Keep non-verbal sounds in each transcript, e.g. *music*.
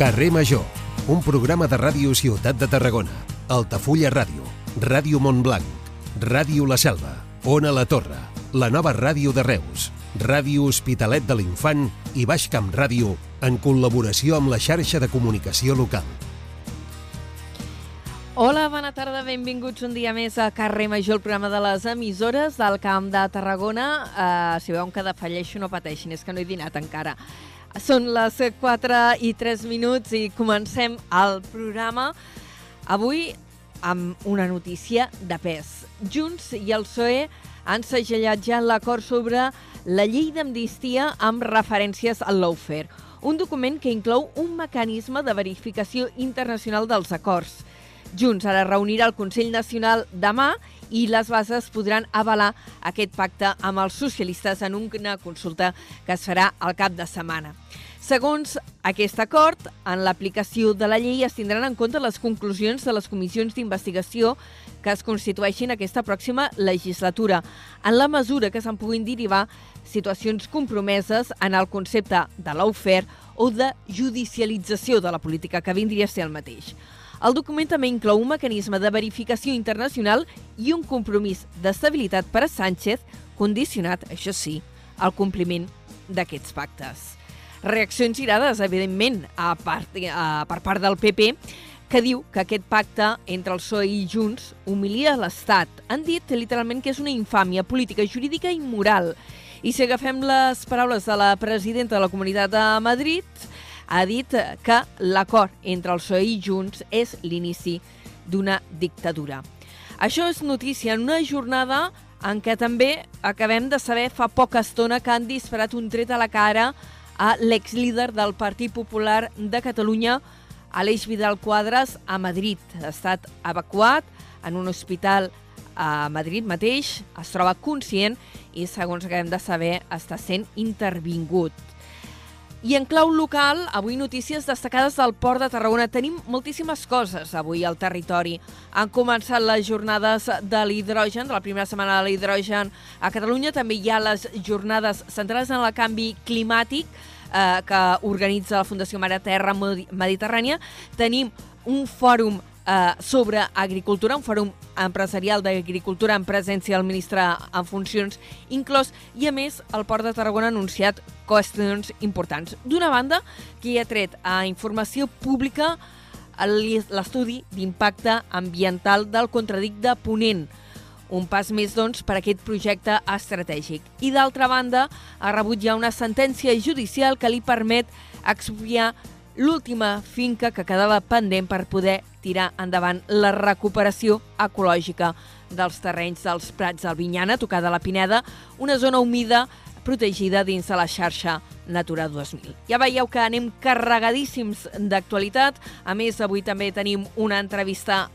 Carrer Major, un programa de ràdio Ciutat de Tarragona, Altafulla Ràdio, Ràdio Montblanc, Ràdio La Selva, Ona La Torre, la nova ràdio de Reus, Ràdio Hospitalet de l'Infant i Baix Camp Ràdio en col·laboració amb la xarxa de comunicació local. Hola, bona tarda, benvinguts un dia més a Carrer Major, el programa de les emissores del Camp de Tarragona. Uh, si veuen que defalleixo, no pateixin, és que no he dinat encara. Són les 4 i 3 minuts i comencem el programa. Avui amb una notícia de pes. Junts i el PSOE han segellat ja l'acord sobre la llei d'amnistia amb referències al lawfare, un document que inclou un mecanisme de verificació internacional dels acords. Junts ara reunirà el Consell Nacional demà les bases podran avalar aquest pacte amb els socialistes en una consulta que es farà al cap de setmana. Segons aquest acord, en l'aplicació de la llei es tindran en compte les conclusions de les comissions d'investigació que es constitueixin aquesta pròxima legislatura, en la mesura que se'n puguin derivar situacions compromeses en el concepte de l'aufer o de judicialització de la política, que vindria a ser el mateix. El document també inclou un mecanisme de verificació internacional i un compromís d'estabilitat per a Sánchez, condicionat, això sí, al compliment d'aquests pactes. Reaccions girades, evidentment, a part, a, per part del PP, que diu que aquest pacte entre el PSOE i Junts humilia l'Estat. Han dit literalment que és una infàmia política, jurídica i moral. I si agafem les paraules de la presidenta de la Comunitat de Madrid, ha dit que l'acord entre el PSOE i Junts és l'inici d'una dictadura. Això és notícia en una jornada en què també acabem de saber fa poca estona que han disparat un tret a la cara a l'exlíder del Partit Popular de Catalunya, Aleix Vidal Quadres, a Madrid. Ha estat evacuat en un hospital a Madrid mateix, es troba conscient i, segons acabem de saber, està sent intervingut. I en clau local, avui notícies destacades del Port de Tarragona. Tenim moltíssimes coses avui al territori. Han començat les jornades de l'hidrogen, de la primera setmana de l'hidrogen a Catalunya. També hi ha les jornades centrades en el canvi climàtic eh, que organitza la Fundació Mare Terra Mediterrània. Tenim un fòrum eh, sobre agricultura, un fòrum empresarial d'agricultura en presència del ministre en funcions inclòs, i a més el Port de Tarragona ha anunciat qüestions importants. D'una banda, que hi ha tret a informació pública l'estudi d'impacte ambiental del contradic de Ponent, un pas més, doncs, per a aquest projecte estratègic. I, d'altra banda, ha rebut ja una sentència judicial que li permet expropiar l'última finca que quedava pendent per poder tirar endavant la recuperació ecològica dels terrenys dels Prats d'Albinyana, tocada a la Pineda, una zona humida protegida dins de la xarxa Natura 2000. Ja veieu que anem carregadíssims d'actualitat. A més, avui també tenim una entrevista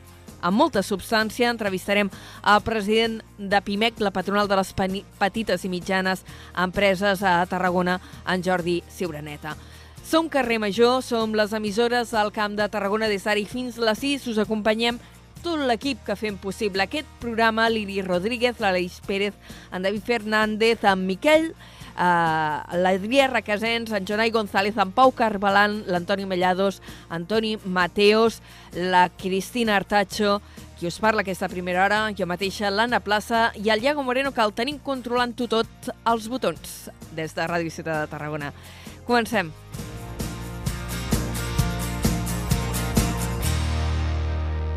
amb molta substància. Entrevistarem el president de PIMEC, la patronal de les petites i mitjanes empreses a Tarragona, en Jordi Siuraneta. Som Carrer Major, som les emissores al Camp de Tarragona des d'ara fins a les 6. Us acompanyem tot l'equip que fem possible aquest programa, l'Iri Rodríguez, l'Aleix Pérez, en David Fernández, en Miquel, uh, l'Adrià Requesens, en Jonai González, en Pau Carbalan, l'Antoni Mellados, Antoni Mateos, la Cristina Artacho, qui us parla aquesta primera hora, jo mateixa, l'Anna Plaça i el Iago Moreno, que el tenim controlant-ho tot els botons des de Ràdio Ciutat de Tarragona. Comencem.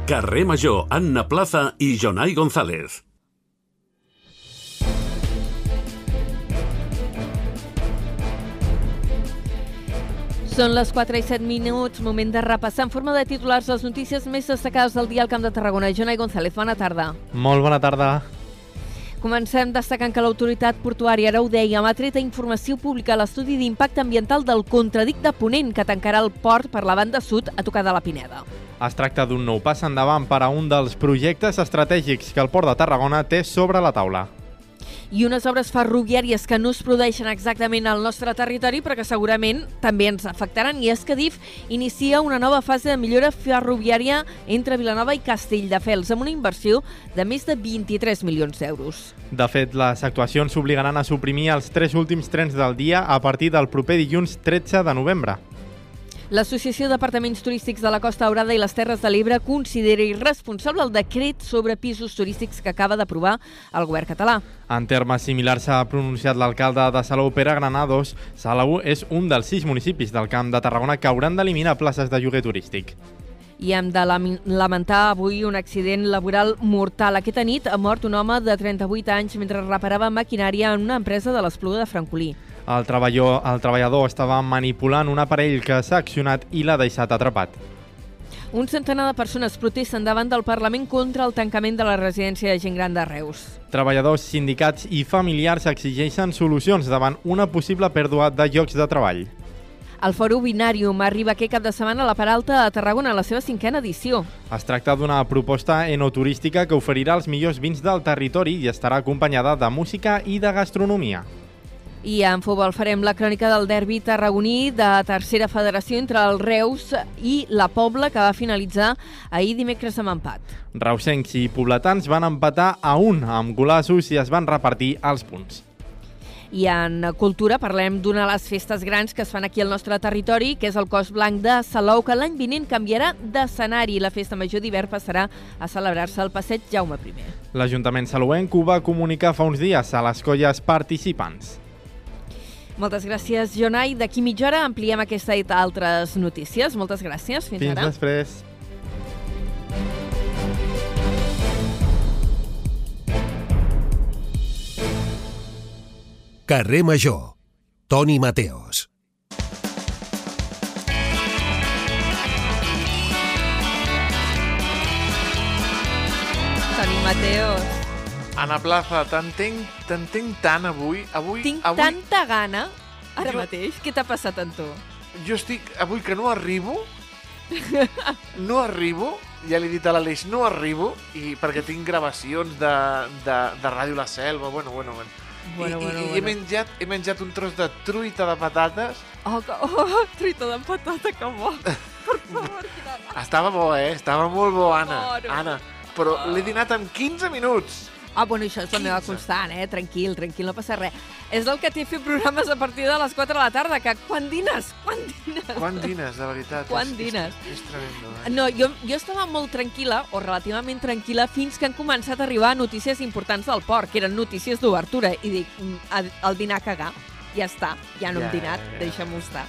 Carrer Major, Anna Plaza i Jonai González. Són les 4 i 7 minuts, moment de repassar en forma de titulars les notícies més destacades del dia al Camp de Tarragona. Jonai González, bona tarda. Molt bona tarda. Comencem destacant que l'autoritat portuària, ara ho deia, ha tret a informació pública l'estudi d'impacte ambiental del contradic de Ponent, que tancarà el port per la banda sud a tocar de la Pineda. Es tracta d'un nou pas endavant per a un dels projectes estratègics que el Port de Tarragona té sobre la taula i unes obres ferroviàries que no es produeixen exactament al nostre territori però que segurament també ens afectaran i és que DIF inicia una nova fase de millora ferroviària entre Vilanova i Castelldefels amb una inversió de més de 23 milions d'euros. De fet, les actuacions s'obligaran a suprimir els tres últims trens del dia a partir del proper dilluns 13 de novembre. L'Associació d'Apartaments Turístics de la Costa Daurada i les Terres de l'Ebre considera irresponsable el decret sobre pisos turístics que acaba d'aprovar el govern català. En termes similars s'ha pronunciat l'alcalde de Salou, Pere Granados. Salou és un dels sis municipis del Camp de Tarragona que hauran d'eliminar places de lloguer turístic. I hem de lamentar avui un accident laboral mortal. Aquesta nit ha mort un home de 38 anys mentre reparava maquinària en una empresa de l'Espluga de Francolí. El treballador, el treballador estava manipulant un aparell que s'ha accionat i l'ha deixat atrapat. Un centenar de persones protesten davant del Parlament contra el tancament de la residència de gent gran de Reus. Treballadors, sindicats i familiars exigeixen solucions davant una possible pèrdua de llocs de treball. El Fòrum Binàrium arriba aquest cap de setmana a la Peralta a Tarragona, a la seva cinquena edició. Es tracta d'una proposta enoturística que oferirà els millors vins del territori i estarà acompanyada de música i de gastronomia. I en futbol farem la crònica del derbi tarragoní de tercera federació entre el Reus i la Pobla, que va finalitzar ahir dimecres amb empat. Reusencs i pobletans van empatar a un amb golaços i es van repartir els punts. I en cultura parlem d'una de les festes grans que es fan aquí al nostre territori, que és el Cos Blanc de Salou, que l'any vinent canviarà d'escenari. La festa major d'hivern passarà a celebrar-se al passeig Jaume I. L'Ajuntament salouenc ho va comunicar fa uns dies a les colles participants. Moltes gràcies, Jonai. D'aquí mitja hora ampliem aquesta i altres notícies. Moltes gràcies. Fins, Fins ara. després. Carrer Major. Toni Mateos. Toni Mateos. Anna Plaza, t'entenc t'entenc tant avui. avui Tinc avui, tanta gana ara Jo- mateix. Què t'ha passat amb tu? Jo estic... Avui que no arribo... No arribo, ja li he dit a l'Aleix, no arribo, i perquè tinc gravacions de, de, de Ràdio La Selva, bueno, bueno, bueno. Bueno, I, bueno, i, i he, bueno. menjat, he menjat un tros de truita de patates. Oh, que, oh truita de patata, que bo. Per favor. Estava bo, eh? Estava molt bo, Anna. Claro. Anna. Però l'he dinat en 15 minuts. Ah, bueno, això és la meva 15. constant, eh? Tranquil, tranquil, no passa res. És el que t'he fet programes a partir de les 4 de la tarda, que quan dines? Quan dines? Quan dines, de veritat? Quan És- dines? És, és tremendo, eh? No, jo, jo estava molt tranquil·la, o relativament tranquil·la, fins que han començat a arribar notícies importants del port, que eren notícies d'obertura, i dic, mm, el, dinar a cagar. Ja està, ja no Ja, hem dinat, ja, ja. deixa'm-ho estar.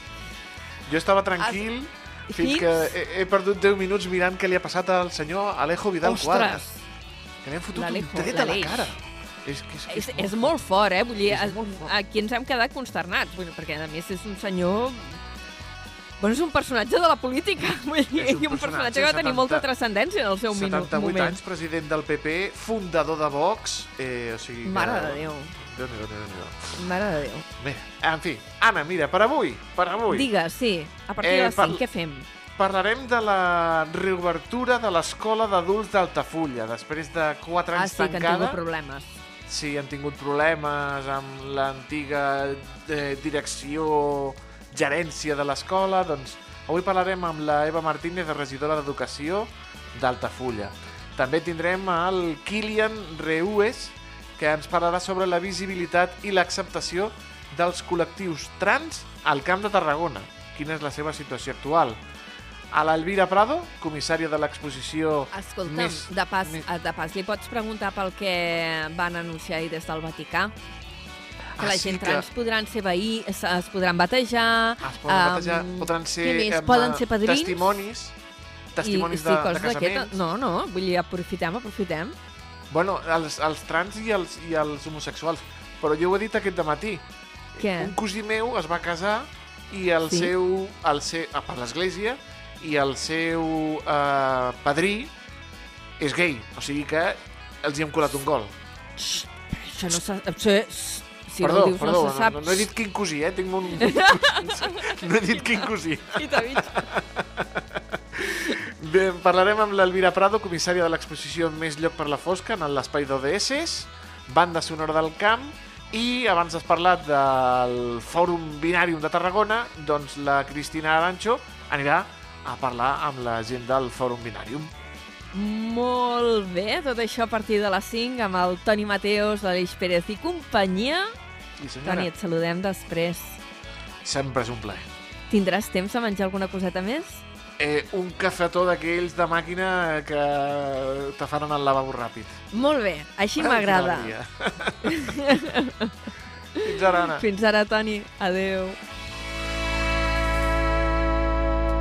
Jo estava tranquil fins que he, he perdut 10 minuts mirant què li ha passat al senyor Alejo Vidal Quadras. Que han fotut un tret a la cara. És, que és, que és, és molt fort, eh? Vull dir, És molt fort. aquí ens hem quedat consternats, bueno, perquè a més és un senyor... Bueno, és un personatge de la política, *laughs* vull dir, És un un personatge, personatge que va tenir 70 molta transcendència en el seu minu- 78 moment. anys, president del PP, fundador de Vox, eh, o sigui que... Mare de Déu, Déu-n'hi-do, Déu-n'hi-do. mare de Déu. Bé, en fi, Anna, mira, per avui, per avui, Digues, sí, a partir Eh, de les par- 5, què fem? Parlarem de la reobertura de l'escola d'adults d'Altafulla, després de 4 Ah, anys sí, que han tancada. tingut problemes. Sí, han tingut problemes amb l'antiga eh, direcció, gerència de l'escola, doncs avui parlarem amb la Eva Martínez, regidora d'Educació d'Altafulla. També tindrem el Kilian Reues, que ens parlarà sobre la visibilitat i l'acceptació dels col·lectius trans al Camp de Tarragona. Quina és la seva situació actual? A l'Elvira Prado, comissària de l'exposició Escolta'm, més- de, pas, més- de pas, li pots preguntar pel que van anunciar ahir des del Vaticà? Que Ah, la sí gent que- trans podran ser veí, es, es podran batejar... Es poden em, batejar, podran ser, més? em, Poden ser padrins? testimonis, testimonis i, de, sí, de casaments. No, no, vull dir, aprofitem, aprofitem. Bueno, els, els trans i els, i els homosexuals. Però jo ho he dit aquest matí. Què? Un cosí meu es va casar i el Sí? seu, el seu, per l'església i el seu eh, padrí és gay. O sigui que els hi hem colat un gol. Això no s'ha... això- Si perdó, no dius, perdó, no se sap. no, no he dit quin cosí, eh? Tinc un... *laughs* no he dit quin cosí. I t'ha. *laughs* Bé, parlarem amb l'Elvira Prado, comissària de l'exposició Més lloc per la fosca en l'espai d'ODS, banda sonora del camp, i abans has parlat del Fòrum Binàrium de Tarragona, doncs la Cristina Arancho anirà a parlar amb la gent del Fòrum Binàrium. Molt bé, tot això a partir de les 5 amb el Toni Mateos, l'Aleix Pérez i companyia. I senyora, Toni, et saludem després. sempre és un plaer. Tindràs temps de menjar alguna coseta més? Eh, un cafetó d'aquells de màquina que te fan anar al lavabo ràpid. Molt bé, així Ai, m'agrada. *laughs* Fins ara, Anna. Fins ara, Toni. Adeu.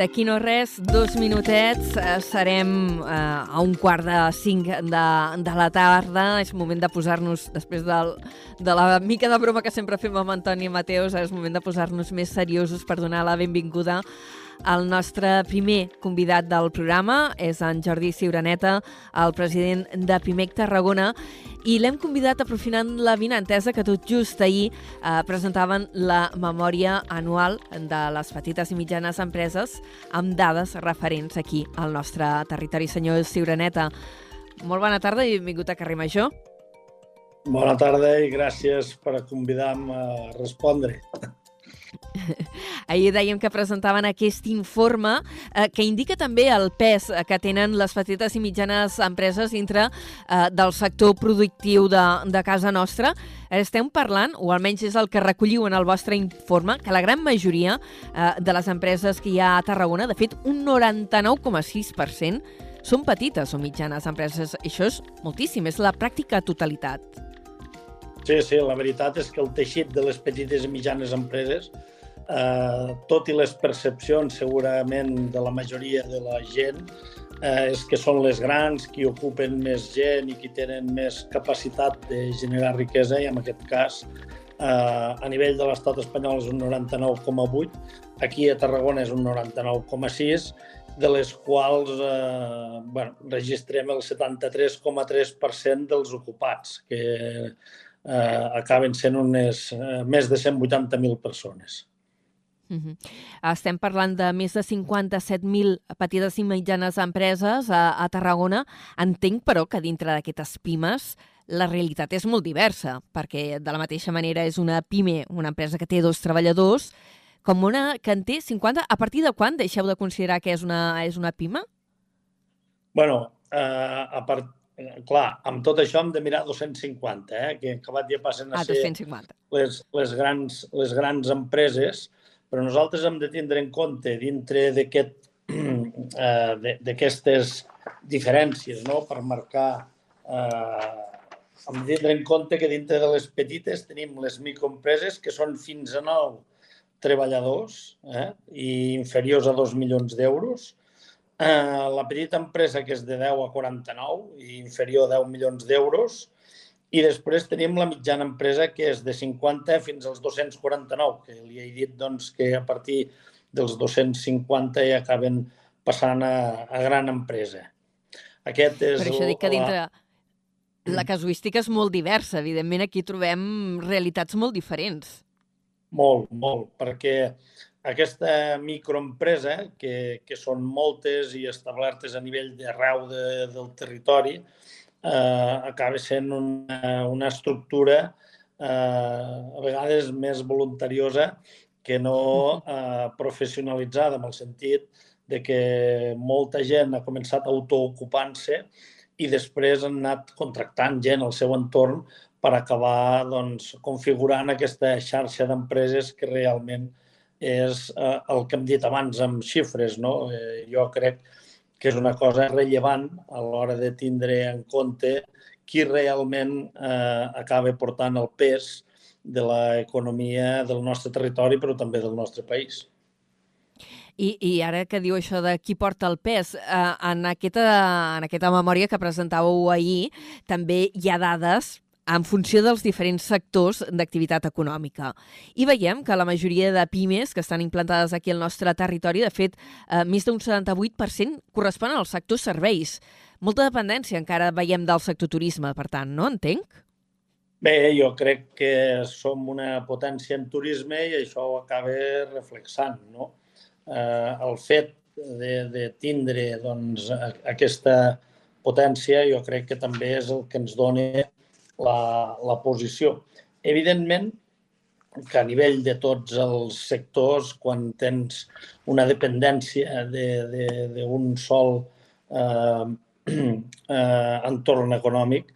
D'aquí no res, dos minutets, eh, serem eh, a un quart de cinc de, de la tarda. És moment de posar-nos, després del, de la mica de broma que sempre fem amb Antoni Mateus, és moment de posar-nos més seriosos per donar la benvinguda el nostre primer convidat del programa és en Jordi Ciuraneta, el president de PIMEC Tarragona, i l'hem convidat aprofitant la vinantesa que tot just ahir eh, presentaven la memòria anual de les petites i mitjanes empreses amb dades referents aquí al nostre territori. Senyor Ciuraneta, molt bona tarda i benvingut a Carrer Major. Bona tarda i gràcies per convidar-me a respondre. Ahir dèiem que presentaven aquest informe eh, que indica també el pes eh, que tenen les petites i mitjanes empreses dintre eh, del sector productiu de, de casa nostra. Estem parlant, o almenys és el que recolliu en el vostre informe, que la gran majoria eh, de les empreses que hi ha a Tarragona, de fet un 99,6%, són petites o mitjanes empreses. Això és moltíssim, és la pràctica totalitat. Sí, sí, la veritat és que el teixit de les petites i mitjanes empreses, eh, tot i les percepcions segurament de la majoria de la gent, eh, és que són les grans, qui ocupen més gent i qui tenen més capacitat de generar riquesa, i en aquest cas eh, a nivell de l'estat espanyol és un 99,8, aquí a Tarragona és un 99,6, de les quals eh, bueno, registrem el 73,3% dels ocupats, que eh, acaben sent unes, eh, més de 180.000 persones. Uh -huh. Estem parlant de més de 57.000 petites i mitjanes empreses a, a Tarragona. Entenc, però, que dintre d'aquestes pimes la realitat és molt diversa, perquè de la mateixa manera és una pime, una empresa que té dos treballadors, com una que en té 50. A partir de quan deixeu de considerar que és una, és una pima? bueno, eh, a part, clar, amb tot això hem de mirar 250, eh, que acabat ja passen a Ah, ser 250. les, les, grans, les grans empreses, però nosaltres hem de tindre en compte dintre *clears throat* eh, de- d'aquestes diferències, no?, per marcar... Eh, hem de tindre en compte que dintre de les petites tenim les microempreses que són fins a 9 treballadors eh, i inferiors a 2 milions d'euros. Eh, la petita empresa que és de 10 a 49 i inferior a 10 milions d'euros i després tenim la mitjana empresa que és de 50 fins als 249, que li he dit doncs, que a partir dels 250 ja acaben passant a, a gran empresa. Aquest és Per això dic que la- dintre la casuística és molt diversa. Evidentment, aquí trobem realitats molt diferents. Molt, molt, perquè aquesta microempresa, que, que són moltes i establertes a nivell d'arreu de, del territori, eh, acaba sent una, una estructura eh, a vegades més voluntariosa que no eh, professionalitzada, en el sentit de que molta gent ha començat autoocupant-se i després han anat contractant gent al seu entorn per acabar doncs, configurant aquesta xarxa d'empreses que realment és eh, el que hem dit abans amb xifres. No? Eh, jo crec que és una cosa rellevant a l'hora de tindre en compte qui realment eh, acaba portant el pes de l'economia del nostre territori, però també del nostre país. I, I ara que diu això de qui porta el pes, eh, en, aquesta, en aquesta memòria que presentàveu ahir també hi ha dades en funció dels diferents sectors d'activitat econòmica. I veiem que la majoria de pimes que estan implantades aquí al nostre territori, de fet, eh, més d'un 78% corresponen al sector serveis. Molta dependència encara veiem del sector turisme, per tant, no entenc? Bé, jo crec que som una potència en turisme i això ho acaba reflexant, no? Eh, el fet de, de tindre doncs, aquesta potència, jo crec que també és el que ens dona la, la posició. Evidentment, que a nivell de tots els sectors, quan tens una dependència d'un sol eh, *clears throat* eh, entorn econòmic,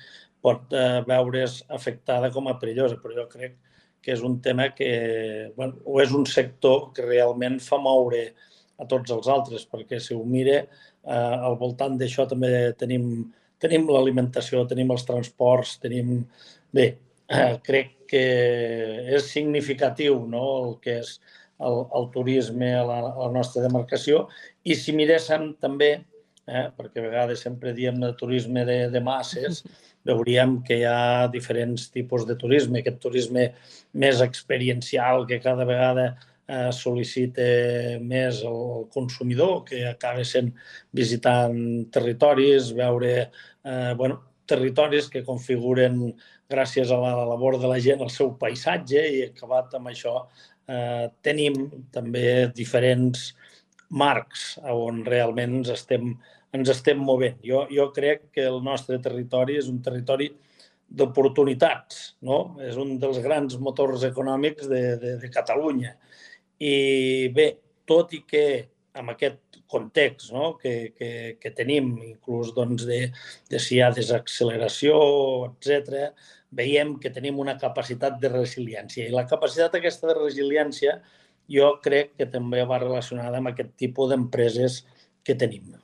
pot eh, veure's afectada com a perillosa, però jo crec que és un tema que, bueno, o és un sector que realment fa moure a tots els altres, perquè si ho mire, eh, al voltant d'això també tenim, tenim l'alimentació, tenim els transports, tenim... Bé, eh, crec que és significatiu no? el que és el, el turisme a la, a la nostra demarcació i si miréssim també, eh, perquè a vegades sempre diem de turisme de, de masses, *laughs* veuríem que hi ha diferents tipus de turisme, aquest turisme més experiencial que cada vegada eh, sol·licita més el consumidor, que acaba sent visitant territoris, veure eh, bueno, territoris que configuren gràcies a la labor de la gent el seu paisatge i acabat amb això eh, tenim també diferents marcs on realment ens estem, ens estem movent. Jo, jo crec que el nostre territori és un territori d'oportunitats, no? és un dels grans motors econòmics de, de, de Catalunya. I bé, tot i que amb aquest context no? que, que, que tenim, inclús doncs, de, de si hi ha desacceleració, etc, veiem que tenim una capacitat de resiliència. I la capacitat aquesta de resiliència jo crec que també va relacionada amb aquest tipus d'empreses que tenim.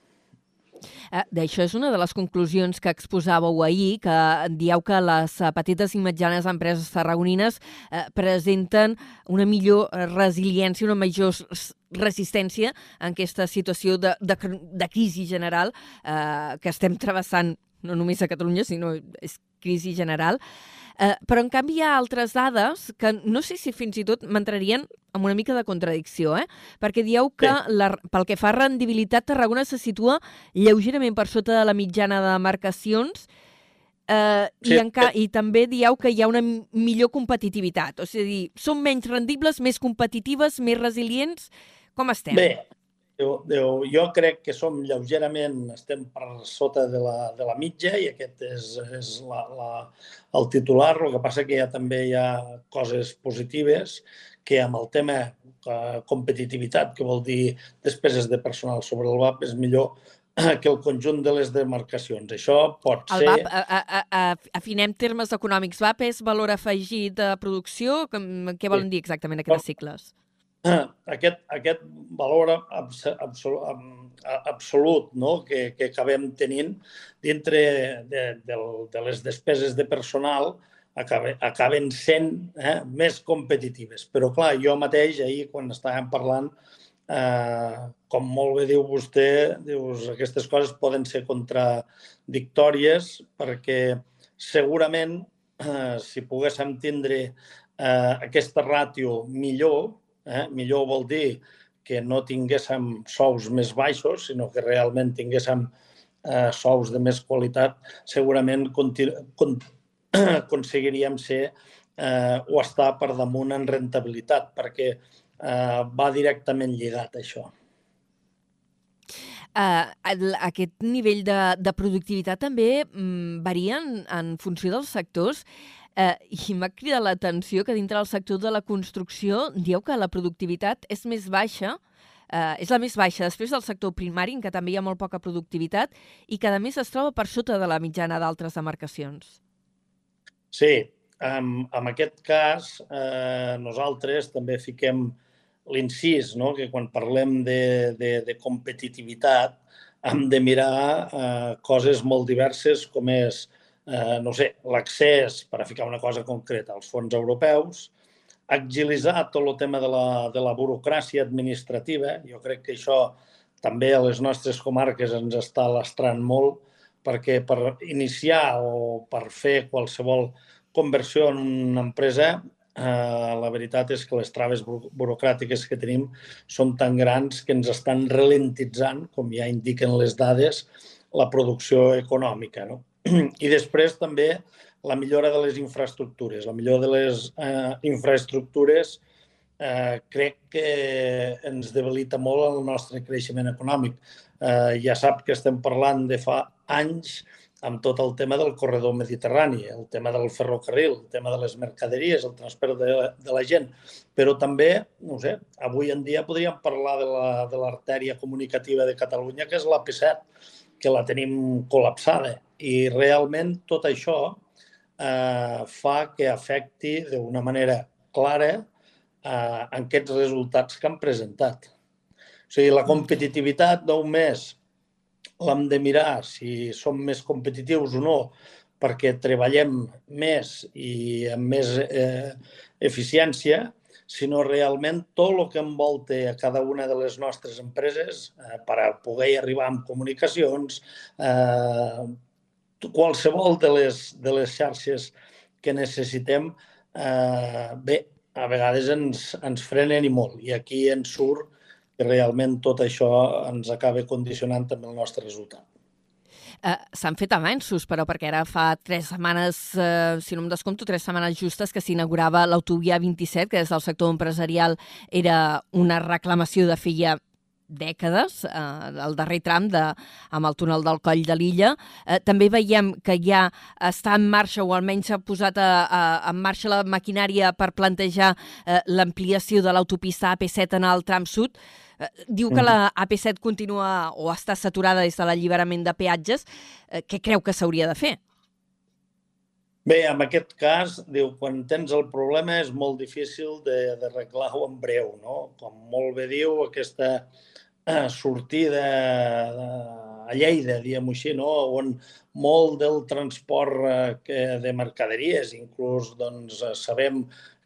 Eh, D'això és una de les conclusions que exposàveu ahir, que dieu que les eh, petites i mitjanes empreses tarragonines eh, presenten una millor eh, resiliència, una major resistència en aquesta situació de, de, de crisi general eh, que estem travessant no només a Catalunya, sinó és crisi general. Eh, però, en canvi, hi ha altres dades que no sé si fins i tot m'entrarien amb una mica de contradicció, eh? perquè dieu que la, pel que fa a rendibilitat, Tarragona se situa lleugerament per sota de la mitjana de marcacions eh, sí. i, enca i també dieu que hi ha una millor competitivitat. O sigui, són menys rendibles, més competitives, més resilients. Com estem? Bé, Diu, diu, jo crec que som lleugerament, estem per sota de la, de la mitja i aquest és, és la, la, el titular. El que passa que ja també hi ha coses positives que amb el tema eh, competitivitat, que vol dir despeses de personal sobre el VAP, és millor *clears throat* que el conjunt de les demarcacions. Això pot el ser... VAP, a, a, a, afinem termes econòmics. VAP és valor afegit de producció? Què volen dir exactament aquestes sigles? *clears throat* aquest, aquest valor absolut, absolut no? que, que acabem tenint dintre de, de, de les despeses de personal acaben, acaben sent eh, més competitives. Però, clar, jo mateix, ahir, quan estàvem parlant, eh, com molt bé diu vostè, dius, aquestes coses poden ser contradictòries perquè segurament eh, si poguéssim tindre eh, aquesta ràtio millor, Eh? Millor vol dir que no tinguéssim sous més baixos, sinó que realment tinguéssim eh, sous de més qualitat, segurament con *clears throat* aconseguiríem ser eh, o estar per damunt en rentabilitat, perquè eh, va directament lligat això. Uh, aquest nivell de, de productivitat també mm, varia en, en funció dels sectors. Eh, I m'ha cridat l'atenció que dintre del sector de la construcció dieu que la productivitat és més baixa, eh, és la més baixa després del sector primari, en què també hi ha molt poca productivitat, i que a més es troba per sota de la mitjana d'altres demarcacions. Sí, en, en aquest cas eh, nosaltres també fiquem l'incís, no? que quan parlem de, de, de competitivitat hem de mirar eh, coses molt diverses com és eh, no sé, l'accés, per a ficar una cosa concreta, als fons europeus, agilitzar tot el tema de la, de la burocràcia administrativa. Jo crec que això també a les nostres comarques ens està lastrant molt, perquè per iniciar o per fer qualsevol conversió en una empresa, eh, la veritat és que les traves burocràtiques que tenim són tan grans que ens estan ralentitzant, com ja indiquen les dades, la producció econòmica. No? I després també la millora de les infraestructures. La millora de les eh, infraestructures eh, crec que ens debilita molt el nostre creixement econòmic. Eh, ja sap que estem parlant de fa anys amb tot el tema del corredor mediterrani, el tema del ferrocarril, el tema de les mercaderies, el transport de, de la gent, però també, no sé, avui en dia podríem parlar de l'artèria la, comunicativa de Catalunya, que és la P7, que la tenim col·lapsada. I realment tot això eh, fa que afecti d'una manera clara eh, aquests resultats que han presentat. O sigui, la competitivitat d'un mes l'hem de mirar si som més competitius o no perquè treballem més i amb més eh, eficiència, sinó realment tot el que envolta a cada una de les nostres empreses eh, per poder arribar amb comunicacions, eh, qualsevol de les, de les xarxes que necessitem, eh, bé, a vegades ens, ens frenen i molt. I aquí ens surt que realment tot això ens acaba condicionant també el nostre resultat. Uh, S'han fet avanços, però, perquè ara fa tres setmanes, uh, si no em descompto, tres setmanes justes que s'inaugurava l'autovia 27, que des del sector empresarial era una reclamació de feia dècades, eh, el darrer tram de, amb el túnel del Coll de l'Illa. Eh, també veiem que ja està en marxa, o almenys s'ha posat a, a, en marxa la maquinària per plantejar eh, l'ampliació de l'autopista AP7 en el tram sud. Eh, diu que la AP7 continua o està saturada des de l'alliberament de peatges. Eh, què creu que s'hauria de fer? Bé, en aquest cas, diu, quan tens el problema és molt difícil d'arreglar-ho en breu, no? Com molt bé diu, aquesta eh, sortida a Lleida, diguem-ho així, no? on molt del transport eh, de mercaderies, inclús doncs, sabem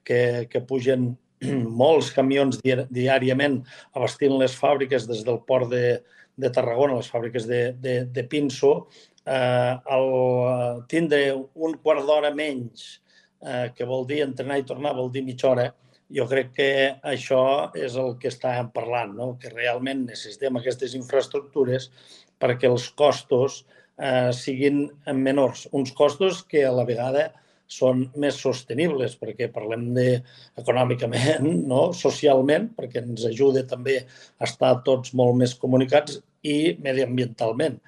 que, que pugen *clears throat* molts camions diàriament abastint les fàbriques des del port de, de Tarragona, les fàbriques de, de, de Pinso, eh, el tindre un quart d'hora menys, eh, que vol dir entrenar i tornar, vol dir mitja hora, jo crec que això és el que estàvem parlant, no? que realment necessitem aquestes infraestructures perquè els costos eh, siguin menors. Uns costos que a la vegada són més sostenibles, perquè parlem de econòmicament, *laughs* no? socialment, perquè ens ajuda també a estar tots molt més comunicats i mediambientalment,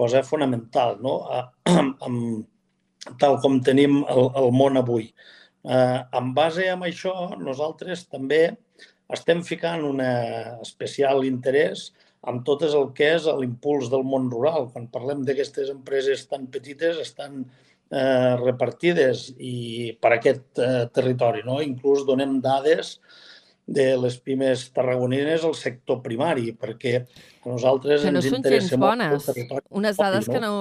cosa fonamental, no? *clears throat* tal com tenim el, el món avui. Eh, en base a això, nosaltres també estem ficant un especial interès amb tot el que és l'impuls del món rural. Quan parlem d'aquestes empreses tan petites, estan eh, repartides i per aquest eh, territori. No? Inclús donem dades de les pimes tarragonines al sector primari, perquè a nosaltres que no ens interessa molt bones. el territori. Unes dades no? que no...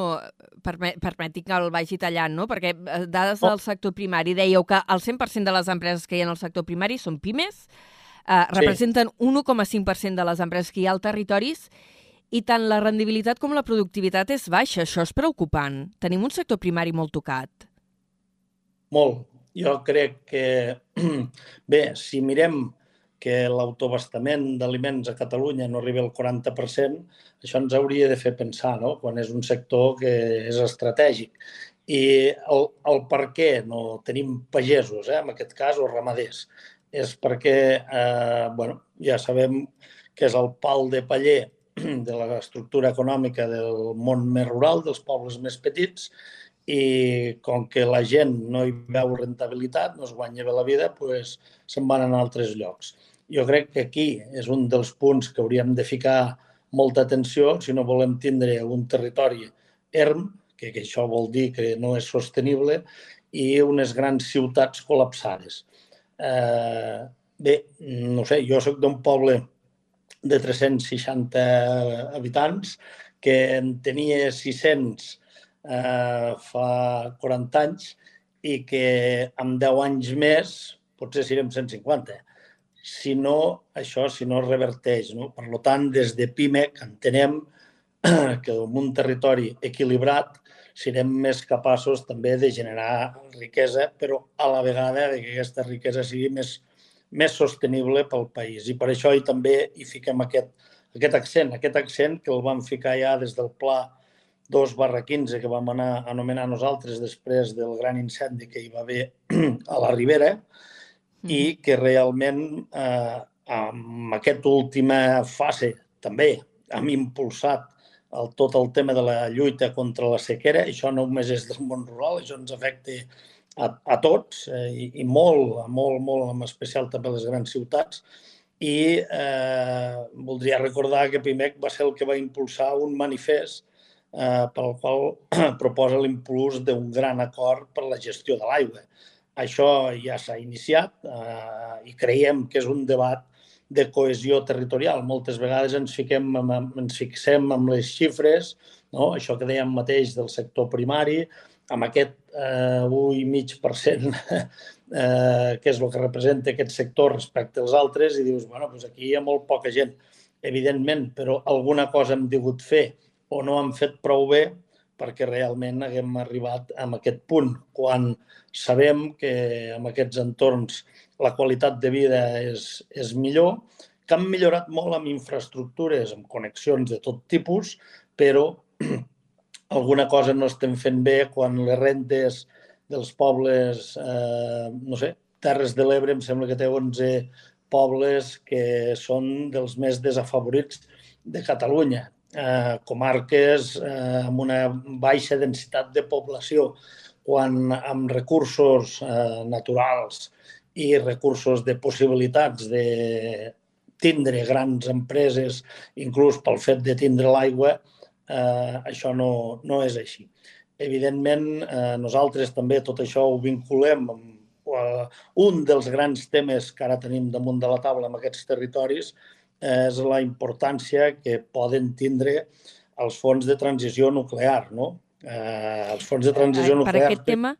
Permet, permeti que el vagi tallant, no? Perquè eh, dades del sector primari, dèieu que el 100% de les empreses que hi ha el sector primari són pimes, eh, representen sí. 1,5% de les empreses que hi ha al territoris i tant la rendibilitat com la productivitat és baixa. Això és preocupant. Tenim un sector primari molt tocat. Molt. Jo crec que, *clears throat* bé, si mirem que l'autobastament d'aliments a Catalunya no arriba al 40%, això ens hauria de fer pensar, no?, quan és un sector que és estratègic. I el, el per què no tenim pagesos, eh, en aquest cas, o ramaders, és perquè, eh, bueno, ja sabem que és el pal de paller de l'estructura econòmica del món més rural, dels pobles més petits, i com que la gent no hi veu rentabilitat, no es guanya bé la vida, doncs se'n van a altres llocs. Jo crec que aquí és un dels punts que hauríem de ficar molta atenció si no volem tindre un territori erm, que, que això vol dir que no és sostenible, i unes grans ciutats col·lapsades. Eh, bé, no sé, jo sóc d'un poble de 360 habitants, que en tenia 600 eh, fa 40 anys i que amb 10 anys més potser serem 150. Si no, això si no reverteix. No? Per tant, des de PIMEC entenem *clears throat* que en un territori equilibrat serem més capaços també de generar riquesa, però a la vegada que aquesta riquesa sigui més, més sostenible pel país. I per això hi també hi fiquem aquest, aquest accent, aquest accent que el vam ficar ja des del pla 2 barra 15 que vam anar a anomenar nosaltres després del gran incendi que hi va haver *clears throat* a la Ribera mm. i que realment eh, amb aquesta última fase també hem impulsat el, tot el tema de la lluita contra la sequera. Això no només és del món rural, això ens afecta a, a tots eh, i, i molt, molt, molt, en especial també a les grans ciutats. I eh, voldria recordar que PIMEC va ser el que va impulsar un manifest eh, pel qual *clears throat* proposa l'impuls d'un gran acord per la gestió de l'aigua. Això ja s'ha iniciat eh, i creiem que és un debat de cohesió territorial. Moltes vegades ens, fiquem, ens fixem amb les xifres, no? això que dèiem mateix del sector primari, amb aquest eh, 1,5% *laughs* eh, que és el que representa aquest sector respecte als altres, i dius, bueno, doncs aquí hi ha molt poca gent, evidentment, però alguna cosa hem digut fer o no hem fet prou bé perquè realment haguem arribat a aquest punt, quan sabem que en aquests entorns la qualitat de vida és, és millor, que han millorat molt amb infraestructures, amb connexions de tot tipus, però *clears throat* alguna cosa no estem fent bé quan les rentes dels pobles, eh, no sé, Terres de l'Ebre em sembla que té 11 pobles que són dels més desafavorits de Catalunya eh, comarques eh, amb una baixa densitat de població, quan amb recursos eh, naturals i recursos de possibilitats de tindre grans empreses, inclús pel fet de tindre l'aigua, eh, això no, no és així. Evidentment, eh, nosaltres també tot això ho vinculem amb eh, un dels grans temes que ara tenim damunt de la taula en aquests territoris, és la importància que poden tindre els fons de transició nuclear, no? Eh, els fons de transició nuclear... Per aquest tema,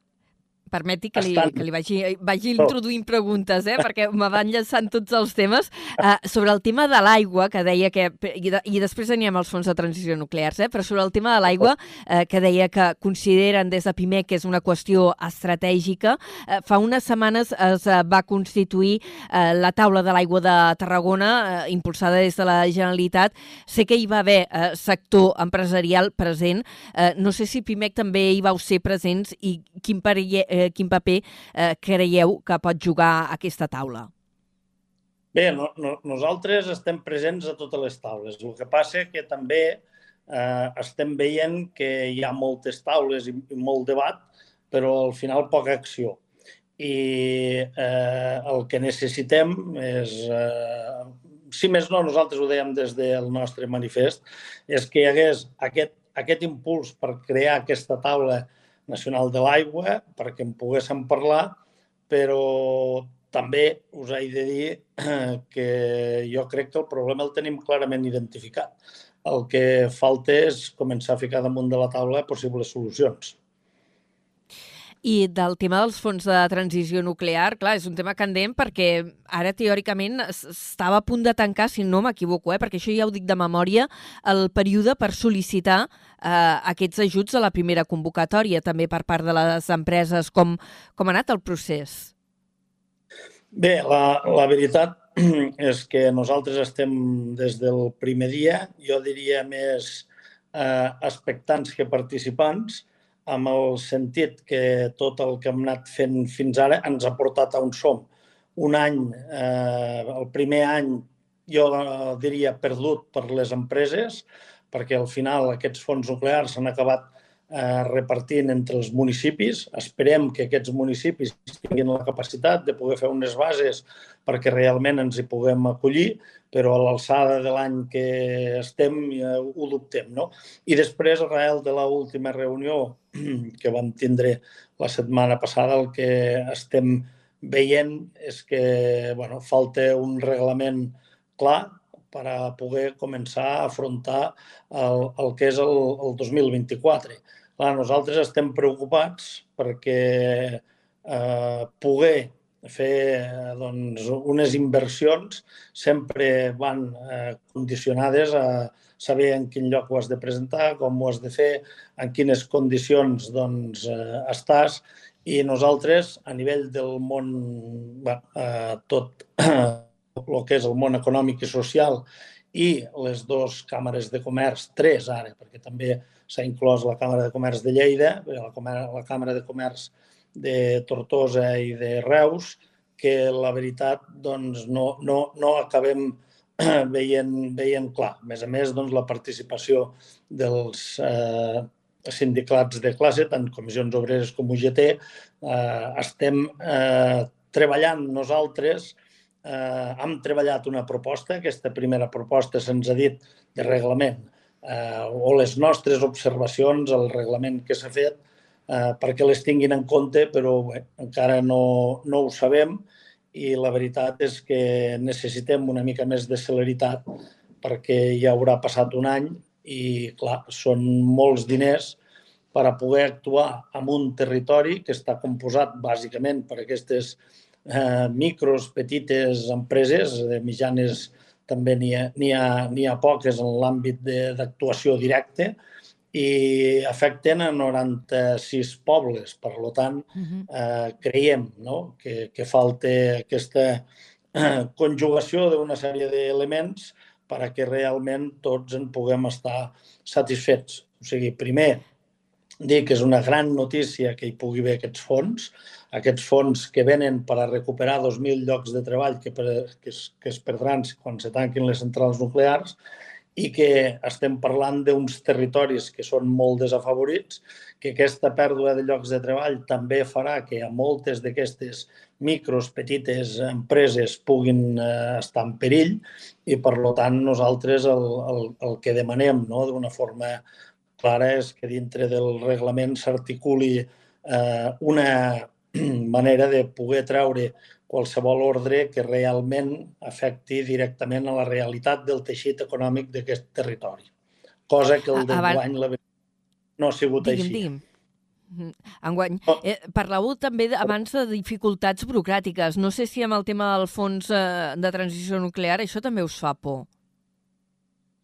Permeti que li, estan... que li vagi, vagi introduint preguntes, eh? perquè me van llançant tots els temes. Uh, sobre el tema de l'aigua, que deia que... I, de, I després anirem als fons de transició nuclears, eh? però sobre el tema de l'aigua, uh, que deia que consideren des de PIMEC que és una qüestió estratègica. Uh, fa unes setmanes es uh, va constituir uh, la taula de l'aigua de Tarragona, uh, impulsada des de la Generalitat. Sé que hi va haver uh, sector empresarial present. Uh, no sé si PIMEC també hi vau ser presents i quin, perill, eh, quin paper eh, creieu que pot jugar aquesta taula? Bé, no, no, nosaltres estem presents a totes les taules. El que passa que també eh, estem veient que hi ha moltes taules i, i molt debat, però al final poca acció. I eh, el que necessitem és, eh, si més no, nosaltres ho dèiem des del nostre manifest, és que hi hagués aquest, aquest impuls per crear aquesta taula Nacional de l'Aigua perquè en poguéssim parlar, però també us he de dir *clears throat* que jo crec que el problema el tenim clarament identificat. El que falta és començar a ficar damunt de la taula possibles solucions. I del tema dels fons de transició nuclear, clar, és un tema candent perquè ara teòricament estava a punt de tancar, si no m'equivoco, eh, perquè això ja ho dic de memòria, el període per sol·licitar eh, aquests ajuts a la primera convocatòria, també per part de les empreses. Com, com ha anat el procés? Bé, la, la veritat *clears throat* és que nosaltres estem des del primer dia, jo diria més eh, expectants que participants, amb el sentit que tot el que hem anat fent fins ara ens ha portat a on som. Un any, eh, el primer any, jo diria perdut per les empreses, perquè al final aquests fons nuclears s'han acabat eh, repartint entre els municipis. Esperem que aquests municipis tinguin la capacitat de poder fer unes bases perquè realment ens hi puguem acollir, però a l'alçada de l'any que estem ja ho dubtem. No? I després, arrel de l'última reunió *clears throat* que vam tindre la setmana passada, el que estem veient és que bueno, falta un reglament clar per a poder començar a afrontar el, el que és el, el 2024. Clar, nosaltres estem preocupats perquè eh, poder fer doncs, unes inversions sempre van eh, condicionades a saber en quin lloc ho has de presentar, com ho has de fer, en quines condicions doncs, eh, estàs. I nosaltres, a nivell del món, bé, eh, tot *clears throat* el que és el món econòmic i social i les dues càmeres de comerç, tres ara, perquè també s'ha inclòs la Càmera de Comerç de Lleida, la, Càmera, la Càmera de Comerç de Tortosa i de Reus, que la veritat doncs, no, no, no acabem *clears throat* veient, veient clar. A més a més, doncs, la participació dels eh, sindicats de classe, tant comissions obreres com UGT, eh, estem eh, treballant nosaltres, eh, hem treballat una proposta, aquesta primera proposta se'ns ha dit de reglament, eh, o les nostres observacions al reglament que s'ha fet, eh, perquè les tinguin en compte, però bé, encara no, no ho sabem i la veritat és que necessitem una mica més de celeritat perquè ja haurà passat un any i, clar, són molts diners per a poder actuar en un territori que està composat bàsicament per aquestes eh, micros, petites empreses, de mitjanes també n'hi ha, ha, ha poques en l'àmbit d'actuació directa, i afecten a 96 pobles. Per tant, uh -huh. eh, creiem no? que, que falta aquesta eh, conjugació d'una sèrie d'elements per a que realment tots en puguem estar satisfets. O sigui, primer, dir que és una gran notícia que hi pugui haver aquests fons, aquests fons que venen per a recuperar 2.000 llocs de treball que, per, que, es, que es perdran quan se tanquin les centrals nuclears i que estem parlant d'uns territoris que són molt desafavorits, que aquesta pèrdua de llocs de treball també farà que a moltes d'aquestes micros, petites empreses puguin eh, estar en perill i, per tant, nosaltres el, el, el que demanem no, d'una forma clara és que dintre del reglament s'articuli eh, una *clears throat* manera de poder treure qualsevol ordre que realment afecti directament a la realitat del teixit econòmic d'aquest territori. Cosa que el d'enguany la... no ha sigut digui'm, així. Digui'm. Mm-hmm. Enguany, eh, parlàveu també abans de dificultats burocràtiques. No sé si amb el tema del fons eh, de transició nuclear això també us fa por.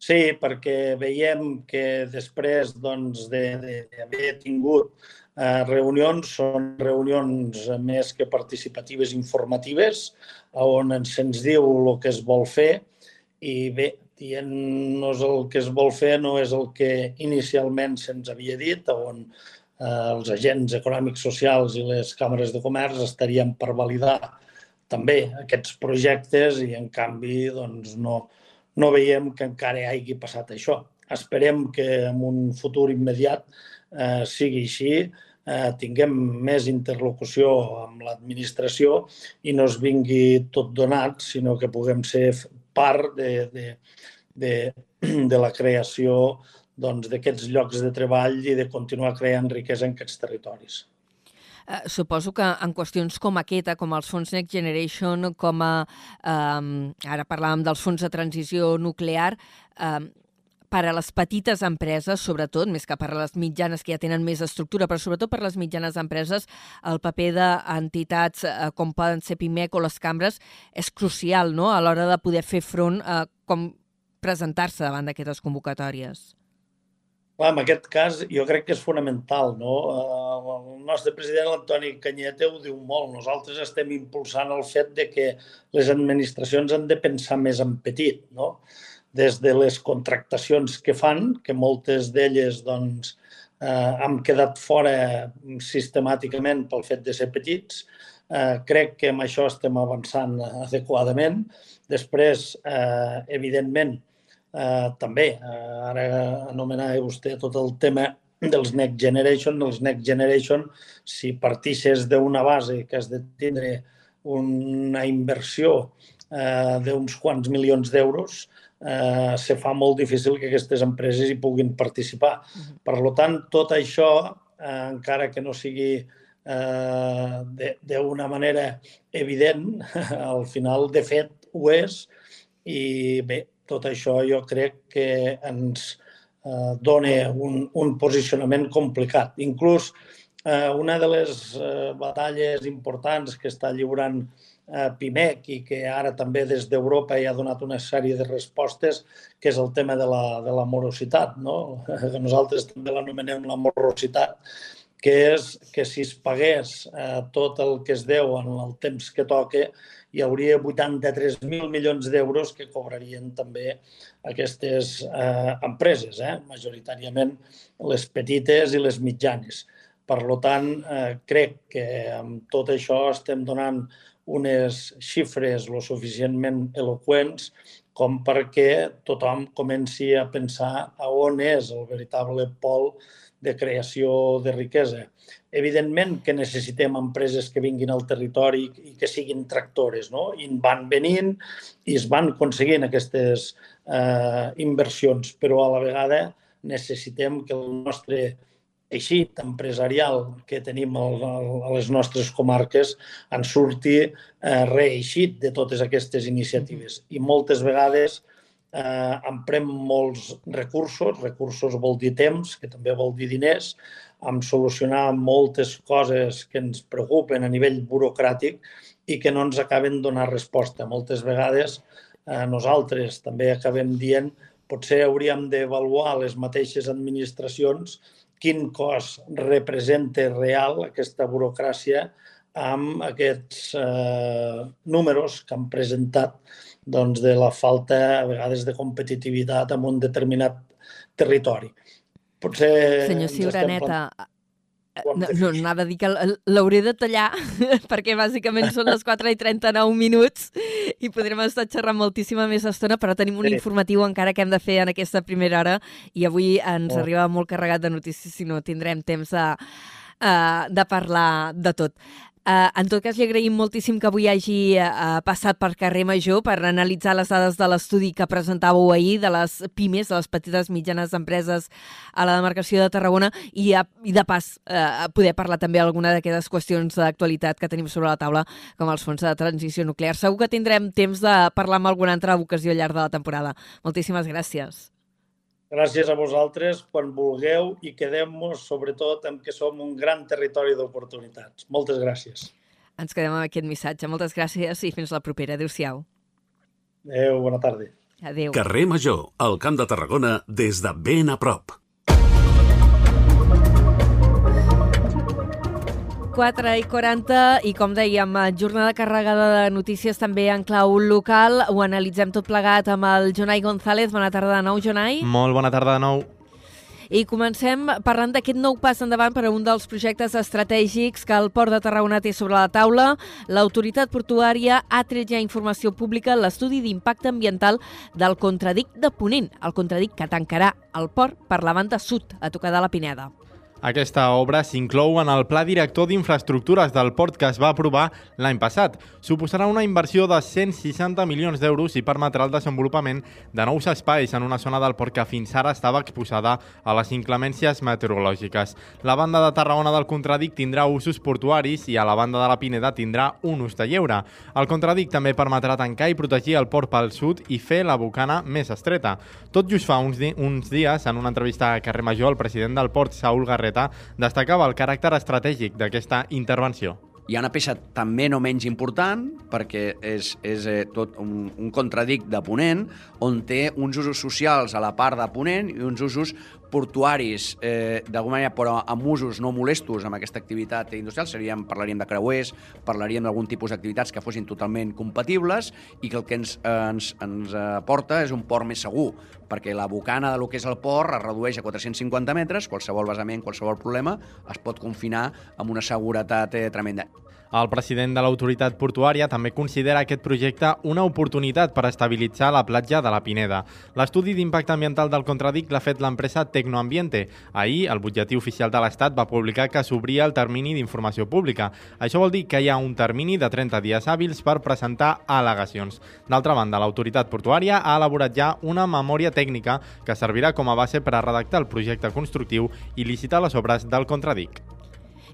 Sí, perquè veiem que després doncs, d'haver de, tingut eh, reunions, són reunions més que participatives informatives, on se'ns diu el que es vol fer i bé, dient-nos el que es vol fer no és el que inicialment se'ns havia dit, on eh, els agents econòmics socials i les càmeres de comerç estarien per validar també aquests projectes i en canvi doncs, no, no veiem que encara hagi passat això. Esperem que en un futur immediat eh, sigui així, eh, tinguem més interlocució amb l'administració i no es vingui tot donat, sinó que puguem ser part de, de, de, *clears throat* de la creació doncs, d'aquests doncs, llocs de treball i de continuar creant riquesa en aquests territoris. Eh, suposo que en qüestions com aquesta, com els fons Next Generation, com a, eh, ara parlàvem dels fons de transició nuclear, eh, per a les petites empreses, sobretot, més que per a les mitjanes que ja tenen més estructura, però sobretot per a les mitjanes empreses, el paper d'entitats eh, com poden ser PIMEC o les cambres és crucial no? a l'hora de poder fer front a com presentar-se davant d'aquestes convocatòries. Clar, en aquest cas jo crec que és fonamental. No? Eh, el nostre president, l'Antoni Canyete, ho diu molt. Nosaltres estem impulsant el fet de que les administracions han de pensar més en petit. No? Des de les contractacions que fan, que moltes d'elles doncs, eh, han quedat fora sistemàticament pel fet de ser petits, eh, crec que amb això estem avançant adequadament. Després, eh, evidentment, Eh, també, eh, ara anomenava vostè tot el tema dels Next Generation. Els Next Generation, si partixes d'una base que has de tindre una inversió eh, d'uns quants milions d'euros, eh, se fa molt difícil que aquestes empreses hi puguin participar. Per tant, tot això, eh, encara que no sigui eh, d'una manera evident, *laughs* al final, de fet, ho és. I bé, tot això jo crec que ens eh, dona un, un posicionament complicat. Inclús eh, una de les eh, batalles importants que està lliurant eh, PIMEC i que ara també des d'Europa hi ha donat una sèrie de respostes, que és el tema de la, de la morositat. No? *laughs* Nosaltres també l'anomenem la morositat, que és que si es pagués eh, tot el que es deu en el temps que toque, hi hauria 83.000 milions d'euros que cobrarien també aquestes eh, empreses, eh? majoritàriament les petites i les mitjanes. Per tant, eh, crec que amb tot això estem donant unes xifres lo suficientment eloqüents com perquè tothom comenci a pensar a on és el veritable pol de creació de riquesa. Evidentment que necessitem empreses que vinguin al territori i que siguin tractores, no? I van venint i es van aconseguint aquestes eh, inversions, però a la vegada necessitem que el nostre teixit empresarial que tenim a les nostres comarques en surti eh, reeixit de totes aquestes iniciatives. I moltes vegades eh, emprem molts recursos, recursos vol dir temps, que també vol dir diners, amb solucionar moltes coses que ens preocupen a nivell burocràtic i que no ens acaben donant resposta. Moltes vegades eh, nosaltres també acabem dient potser hauríem d'avaluar les mateixes administracions quin cost representa real aquesta burocràcia amb aquests eh, números que han presentat doncs, de la falta, a vegades, de competitivitat en un determinat territori. Potser Senyor Ciuraneta, no, no, anava a dir que l'hauré de tallar *laughs* perquè bàsicament són les 4 i 39 minuts i podrem estar xerrant moltíssima més estona, però tenim un sí. informatiu encara que hem de fer en aquesta primera hora i avui ens oh. arriba molt carregat de notícies, si no tindrem temps de, uh, de parlar de tot. Uh, en tot cas, li agraïm moltíssim que avui hagi uh, passat per carrer Major per analitzar les dades de l'estudi que presentàveu ahir de les pimes, de les petites mitjanes empreses a la demarcació de Tarragona i, uh, i de pas uh, poder parlar també alguna d'aquestes qüestions d'actualitat que tenim sobre la taula, com els fons de transició nuclear. Segur que tindrem temps de parlar amb alguna altra ocasió al llarg de la temporada. Moltíssimes gràcies. Gràcies a vosaltres quan vulgueu i quedem-nos sobretot amb que som un gran territori d'oportunitats. Moltes gràcies. Ens quedem amb aquest missatge. Moltes gràcies i fins la propera. Adéu-siau. Adéu, bona tarda. Adéu. Carrer Major, al Camp de Tarragona, des de ben a prop. 4 i 40 i com dèiem, jornada carregada de notícies també en clau local. Ho analitzem tot plegat amb el Jonai González. Bona tarda de nou, Jonai. Molt bona tarda de nou. I comencem parlant d'aquest nou pas endavant per a un dels projectes estratègics que el Port de Tarragona té sobre la taula. L'autoritat portuària ha tret ja informació pública l'estudi d'impacte ambiental del contradic de Ponent, el contradic que tancarà el port per la banda sud, a tocar de la Pineda. Aquesta obra s'inclou en el Pla Director d'Infraestructures del port que es va aprovar l'any passat. Suposarà una inversió de 160 milions d'euros i permetrà el desenvolupament de nous espais en una zona del port que fins ara estava exposada a les inclemències meteorològiques. La banda de Tarragona del Contradic tindrà usos portuaris i a la banda de la Pineda tindrà un ús de lleure. El Contradic també permetrà tancar i protegir el port pel sud i fer la bocana més estreta. Tot just fa uns, di uns dies, en una entrevista a Carrer Major, el president del port, Saúl Garret, Moreta destacava el caràcter estratègic d'aquesta intervenció. Hi ha una peça també no menys important, perquè és, és eh, tot un, un contradic de Ponent, on té uns usos socials a la part de Ponent i uns usos portuaris, eh, d'alguna manera, però amb usos no molestos amb aquesta activitat industrial, seríem, parlaríem de creuers, parlaríem d'algun tipus d'activitats que fossin totalment compatibles i que el que ens, eh, ens, ens aporta és un port més segur, perquè la bocana de lo que és el port es redueix a 450 metres, qualsevol basament, qualsevol problema, es pot confinar amb una seguretat eh, tremenda. El president de l'autoritat portuària també considera aquest projecte una oportunitat per estabilitzar la platja de la Pineda. L'estudi d'impacte ambiental del contradic l'ha fet l'empresa Tecnoambiente. Ahir, el butlletí oficial de l'Estat va publicar que s'obria el termini d'informació pública. Això vol dir que hi ha un termini de 30 dies hàbils per presentar al·legacions. D'altra banda, l'autoritat portuària ha elaborat ja una memòria tècnica que servirà com a base per a redactar el projecte constructiu i licitar les obres del contradic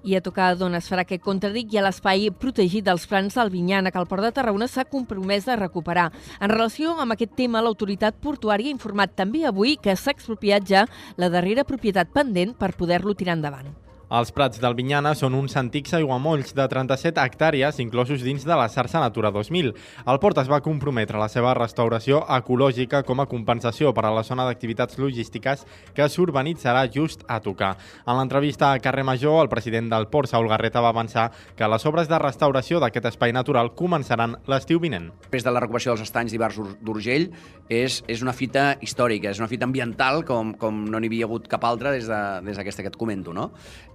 i a tocar d'on es farà aquest contradic i a l'espai protegit dels plans del Vinyana, que el Port de Tarragona s'ha compromès a recuperar. En relació amb aquest tema, l'autoritat portuària ha informat també avui que s'ha expropiat ja la darrera propietat pendent per poder-lo tirar endavant. Els Prats del Vinyana són uns antics aiguamolls de 37 hectàrees inclosos dins de la xarxa Natura 2000. El port es va comprometre a la seva restauració ecològica com a compensació per a la zona d'activitats logístiques que s'urbanitzarà just a tocar. En l'entrevista a Carrer Major, el president del port, Saul Garreta, va avançar que les obres de restauració d'aquest espai natural començaran l'estiu vinent. Després de la recuperació dels estanys d'Ibars d'Urgell, és, és una fita històrica, és una fita ambiental com, com no n'hi havia hagut cap altra des d'aquesta de, des que et comento. No?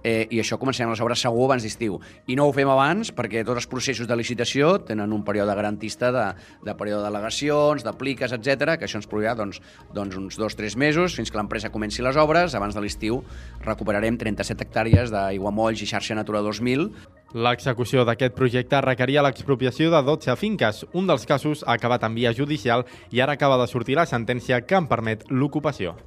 Eh, i això començarem les obres segur abans d'estiu. I no ho fem abans perquè tots els processos de licitació tenen un període garantista de, de període d'al·legacions, d'apliques, etc que això ens produirà doncs, doncs uns dos o tres mesos fins que l'empresa comenci les obres. Abans de l'estiu recuperarem 37 hectàrees d'aiguamolls i xarxa Natura 2000 L'execució d'aquest projecte requeria l'expropiació de 12 finques. Un dels casos ha acabat en via judicial i ara acaba de sortir la sentència que en permet l'ocupació.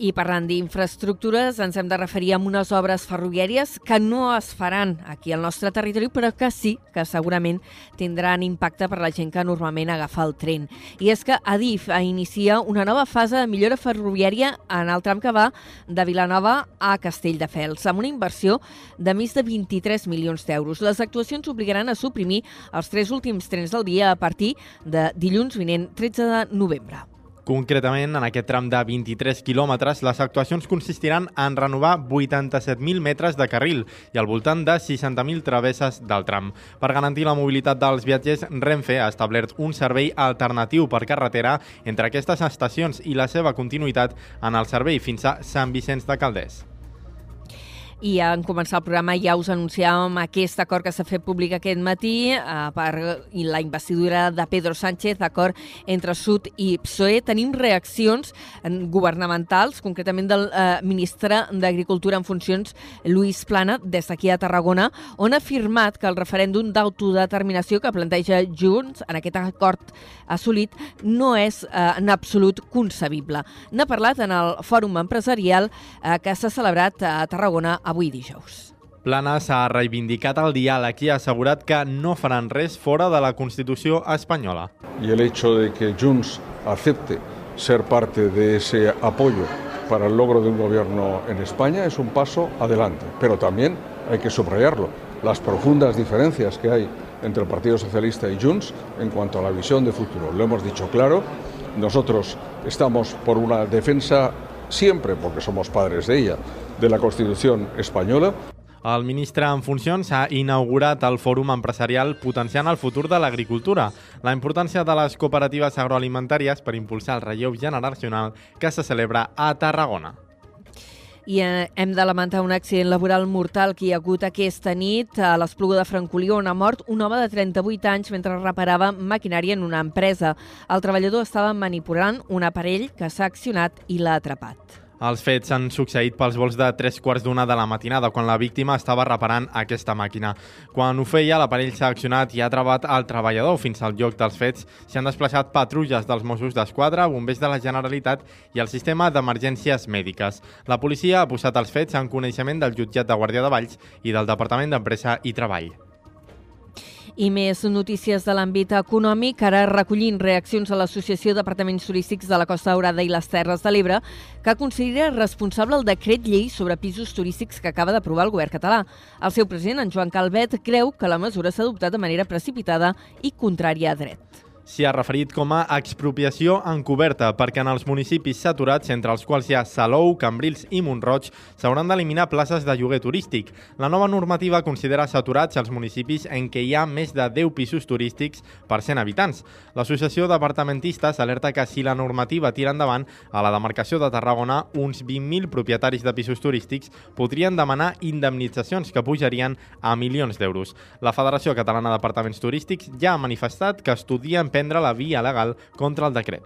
I parlant d'infraestructures, ens hem de referir a unes obres ferroviàries que no es faran aquí al nostre territori, però que sí que segurament tindran impacte per la gent que normalment agafa el tren. I és que Adif inicia una nova fase de millora ferroviària en el tram que va de Vilanova a Castelldefels, amb una inversió de més de 23 milions d'euros. Les actuacions obligaran a suprimir els tres últims trens del dia a partir de dilluns vinent 13 de novembre. Concretament, en aquest tram de 23 quilòmetres, les actuacions consistiran en renovar 87.000 metres de carril i al voltant de 60.000 travesses del tram. Per garantir la mobilitat dels viatgers, Renfe ha establert un servei alternatiu per carretera entre aquestes estacions i la seva continuïtat en el servei fins a Sant Vicenç de Calders. I en començar el programa ja us anunciàvem aquest acord que s'ha fet públic aquest matí eh, per la investidura de Pedro Sánchez, d'acord entre Sud i PSOE. Tenim reaccions governamentals, concretament del eh, ministre d'Agricultura en funcions, Luis Plana, des d'aquí a Tarragona, on ha afirmat que el referèndum d'autodeterminació que planteja Junts en aquest acord assolit no és eh, en absolut concebible. N'ha parlat en el fòrum empresarial eh, que s'ha celebrat a Tarragona avui dijous. Planas ha reivindicat el diàleg i ha assegurat que no faran res fora de la Constitució espanyola. Y el hecho de que Junts acepte ser parte de ese apoyo para el logro de un gobierno en España es un paso adelante. Pero también hay que subrayarlo, las profundas diferencias que hay entre el Partido Socialista y Junts en cuanto a la visión de futuro. Lo hemos dicho claro, nosotros estamos por una defensa siempre, porque somos padres de ella, de la Constitución española. El ministre en funcions ha inaugurat el fòrum empresarial potenciant el futur de l'agricultura, la importància de les cooperatives agroalimentàries per impulsar el relleu generacional que se celebra a Tarragona. I eh, hem de lamentar un accident laboral mortal que hi ha hagut aquesta nit a l'Espluga de Francolí, on ha mort un home de 38 anys mentre reparava maquinària en una empresa. El treballador estava manipulant un aparell que s'ha accionat i l'ha atrapat. Els fets han succeït pels vols de tres quarts d'una de la matinada, quan la víctima estava reparant aquesta màquina. Quan ho feia, l'aparell s'ha accionat i ha trebat el treballador. Fins al lloc dels fets s'hi han desplaçat patrulles dels Mossos d'Esquadra, bombers de la Generalitat i el sistema d'emergències mèdiques. La policia ha posat els fets en coneixement del jutjat de Guàrdia de Valls i del Departament d'Empresa i Treball. I més notícies de l'àmbit econòmic, ara recollint reaccions a l'Associació d'Apartaments Turístics de la Costa Daurada i les Terres de l'Ebre, que considera responsable el decret llei sobre pisos turístics que acaba d'aprovar el govern català. El seu president, en Joan Calvet, creu que la mesura s'ha adoptat de manera precipitada i contrària a dret s'hi ha referit com a expropiació encoberta perquè en els municipis saturats, entre els quals hi ha Salou, Cambrils i Montroig, s'hauran d'eliminar places de lloguer turístic. La nova normativa considera saturats els municipis en què hi ha més de 10 pisos turístics per 100 habitants. L'Associació d'Apartamentistes alerta que si la normativa tira endavant, a la demarcació de Tarragona, uns 20.000 propietaris de pisos turístics podrien demanar indemnitzacions que pujarien a milions d'euros. La Federació Catalana d'Apartaments Turístics ja ha manifestat que estudien emprendre la via legal contra el decret.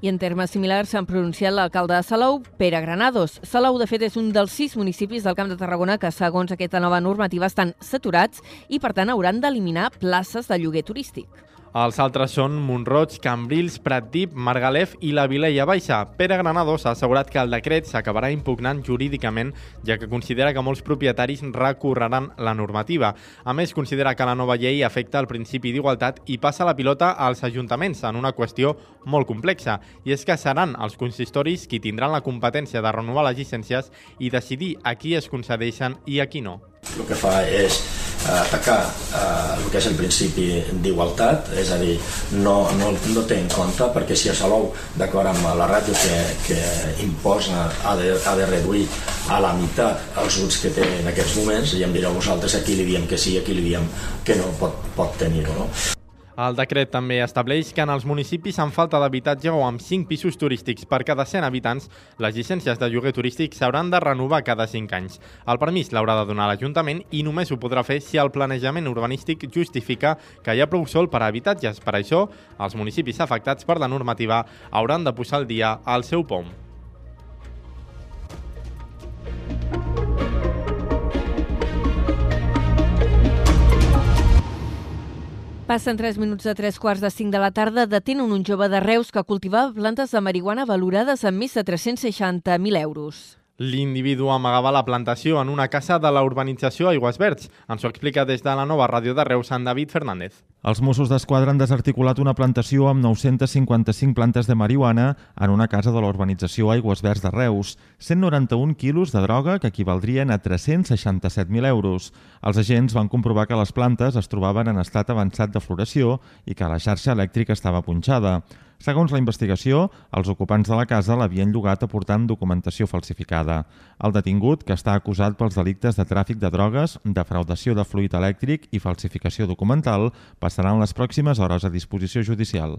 I en termes similars s'han pronunciat l'alcalde de Salou, Pere Granados. Salou, de fet, és un dels sis municipis del Camp de Tarragona que, segons aquesta nova normativa, estan saturats i, per tant, hauran d'eliminar places de lloguer turístic. Els altres són Montroig, Cambrils, Pratdip, Margalef i la Vilella Baixa. Pere Granados ha assegurat que el decret s'acabarà impugnant jurídicament, ja que considera que molts propietaris recorreran la normativa. A més, considera que la nova llei afecta el principi d'igualtat i passa la pilota als ajuntaments en una qüestió molt complexa, i és que seran els consistoris qui tindran la competència de renovar les llicències i decidir a qui es concedeixen i a qui no. El que fa és atacar eh, el que és el principi d'igualtat, és a dir, no, no, no té en compte perquè si a Salou, d'acord amb la ràdio que, que imposa, ha de, ha de reduir a la meitat els uts que té en aquests moments, i em direu vosaltres a qui li diem que sí, a qui li diem que no pot, pot tenir-ho. No? El decret també estableix que en els municipis amb falta d'habitatge o amb 5 pisos turístics per cada 100 habitants, les llicències de lloguer turístic s'hauran de renovar cada 5 anys. El permís l'haurà de donar l'Ajuntament i només ho podrà fer si el planejament urbanístic justifica que hi ha prou sol per a habitatges. Per això, els municipis afectats per la normativa hauran de posar al dia el seu POM. Passen 3 minuts de 3 quarts de 5 de la tarda. Detenen un jove de Reus que cultivava plantes de marihuana valorades en més de 360.000 euros. L'individu amagava la plantació en una casa de la urbanització Aigües Verds. Ens ho explica des de la nova ràdio de Reus, en David Fernández. Els Mossos d'Esquadra han desarticulat una plantació amb 955 plantes de marihuana en una casa de la urbanització Aigües Verds de Reus. 191 quilos de droga que equivaldrien a 367.000 euros. Els agents van comprovar que les plantes es trobaven en estat avançat de floració i que la xarxa elèctrica estava punxada. Segons la investigació, els ocupants de la casa l'havien llogat aportant documentació falsificada. El detingut, que està acusat pels delictes de tràfic de drogues, defraudació de fluid elèctric i falsificació documental, passarà en les pròximes hores a disposició judicial.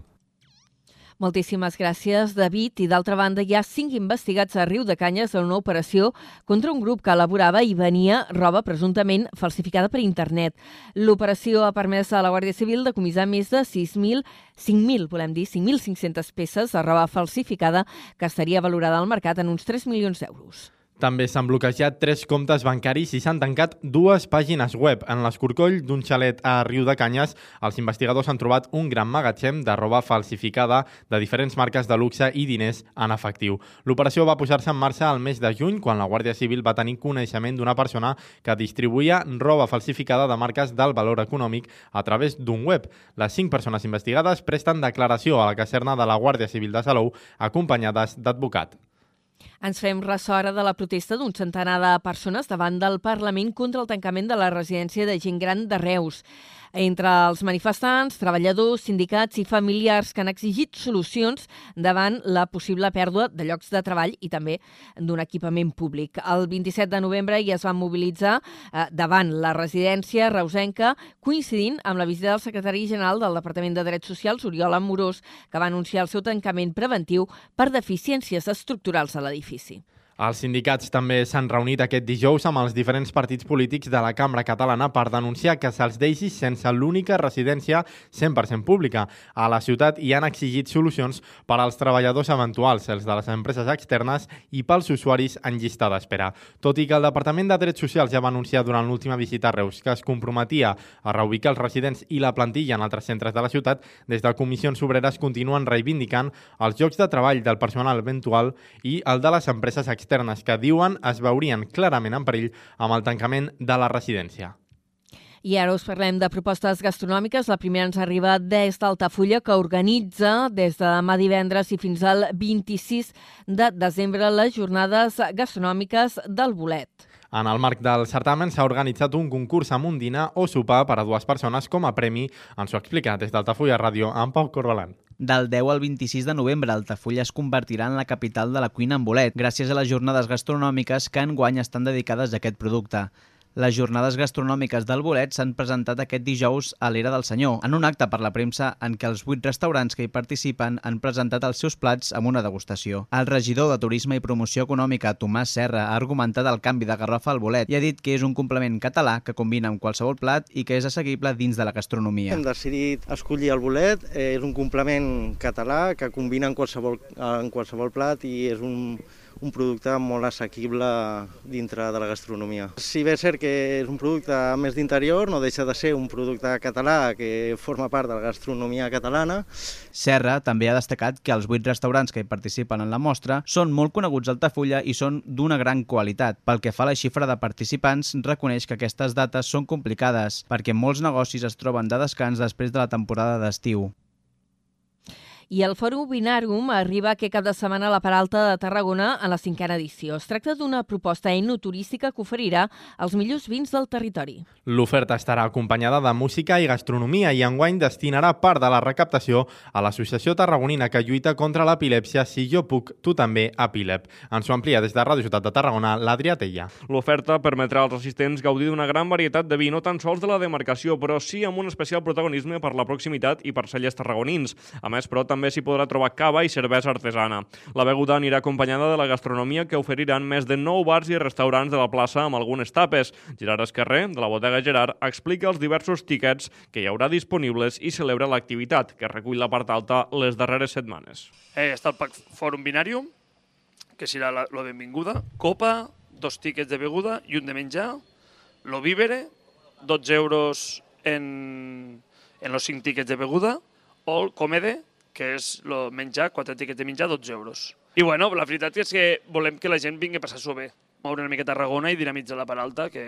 Moltíssimes gràcies, David. I d'altra banda, hi ha cinc investigats a Riu de Canyes en una operació contra un grup que elaborava i venia roba presumptament falsificada per internet. L'operació ha permès a la Guàrdia Civil decomissar més de 6.000, 5.000, volem dir, 5.500 peces de roba falsificada que estaria valorada al mercat en uns 3 milions d'euros. També s'han bloquejat tres comptes bancaris i s'han tancat dues pàgines web. En l'escorcoll d'un xalet a Riu de Canyes, els investigadors han trobat un gran magatzem de roba falsificada de diferents marques de luxe i diners en efectiu. L'operació va posar-se en marxa al mes de juny, quan la Guàrdia Civil va tenir coneixement d'una persona que distribuïa roba falsificada de marques d'alt valor econòmic a través d'un web. Les cinc persones investigades presten declaració a la caserna de la Guàrdia Civil de Salou, acompanyades d'advocat. Ens fem ressò ara de la protesta d'un centenar de persones davant del Parlament contra el tancament de la residència de gent gran de Reus. Entre els manifestants, treballadors, sindicats i familiars que han exigit solucions davant la possible pèrdua de llocs de treball i també d'un equipament públic. El 27 de novembre ja es van mobilitzar eh, davant la residència reusenca, coincidint amb la visita del secretari general del Departament de Drets Socials, Oriol Amorós, que va anunciar el seu tancament preventiu per deficiències estructurals a l'edifici. Els sindicats també s'han reunit aquest dijous amb els diferents partits polítics de la cambra catalana per denunciar que se'ls deixi sense l'única residència 100% pública. A la ciutat hi han exigit solucions per als treballadors eventuals, els de les empreses externes i pels usuaris en llista d'espera. Tot i que el Departament de Drets Socials ja va anunciar durant l'última visita a Reus que es comprometia a reubicar els residents i la plantilla en altres centres de la ciutat, des de comissions obreres continuen reivindicant els llocs de treball del personal eventual i el de les empreses externes externes que diuen es veurien clarament en perill amb el tancament de la residència. I ara us parlem de propostes gastronòmiques. La primera ens arriba des d'Altafulla, que organitza des de demà divendres i fins al 26 de desembre les jornades gastronòmiques del bolet. En el marc del certamen s'ha organitzat un concurs amb un dinar o sopar per a dues persones com a premi. Ens ho explica des d'Altafulla Ràdio, en Pau Corbalan. Del 10 al 26 de novembre, Altafulla es convertirà en la capital de la cuina en bolet, gràcies a les jornades gastronòmiques que enguany estan dedicades a aquest producte. Les jornades gastronòmiques del bolet s'han presentat aquest dijous a l'Era del Senyor, en un acte per la premsa en què els vuit restaurants que hi participen han presentat els seus plats amb una degustació. El regidor de Turisme i Promoció Econòmica, Tomàs Serra, ha argumentat el canvi de garrafa al bolet i ha dit que és un complement català que combina amb qualsevol plat i que és assequible dins de la gastronomia. Hem decidit escollir el bolet, eh, és un complement català que combina en qualsevol, en qualsevol plat i és un, un producte molt assequible dintre de la gastronomia. Si bé és cert que és un producte més d'interior, no deixa de ser un producte català que forma part de la gastronomia catalana. Serra també ha destacat que els vuit restaurants que hi participen en la mostra són molt coneguts a Altafulla i són d'una gran qualitat. Pel que fa a la xifra de participants, reconeix que aquestes dates són complicades perquè molts negocis es troben de descans després de la temporada d'estiu. I el Fòrum Binàrum arriba aquest cap de setmana a la Peralta de Tarragona en la cinquena edició. Es tracta d'una proposta enoturística que oferirà els millors vins del territori. L'oferta estarà acompanyada de música i gastronomia i enguany destinarà part de la recaptació a l'Associació Tarragonina que lluita contra l'epilèpsia Si jo puc, tu també, epilep. Ens ho amplia des de Ràdio Ciutat de Tarragona, l'Adrià Tella. L'oferta permetrà als assistents gaudir d'una gran varietat de vi, no tan sols de la demarcació, però sí amb un especial protagonisme per la proximitat i per cellers tarragonins. A més, però, també s'hi podrà trobar cava i cervesa artesana. La beguda anirà acompanyada de la gastronomia que oferiran més de 9 bars i restaurants de la plaça amb algunes tapes. Gerard Esquerrer, de la bodega Gerard, explica els diversos tiquets que hi haurà disponibles i celebra l'activitat, que recull la part alta les darreres setmanes. Eh, està el Pac Fòrum Binàrium, que serà la, la benvinguda, copa, dos tíquets de beguda i un de menjar, lo vívere, 12 euros en, en los 5 tíquets de beguda, o el comede, que és lo menjar, 4 tíquets de menjar, 12 euros. I bueno, la veritat és que volem que la gent vingui a passar-s'ho bé, moure una miqueta a Tarragona i dinamitzar la Peralta, que,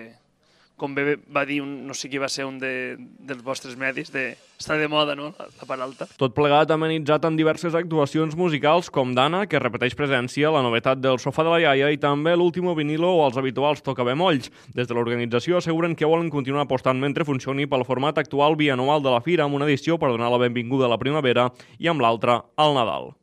com bé va dir, un, no sé qui va ser un de, dels vostres medis, de, està de moda, no?, la, la Peralta. Tot plegat amenitzat en diverses actuacions musicals com Dana, que repeteix presència, la novetat del sofà de la iaia i també l'último vinilo o els habituals tocabemolls. Des de l'organització asseguren que volen continuar apostant mentre funcioni pel format actual bianual de la fira amb una edició per donar la benvinguda a la primavera i amb l'altra al Nadal.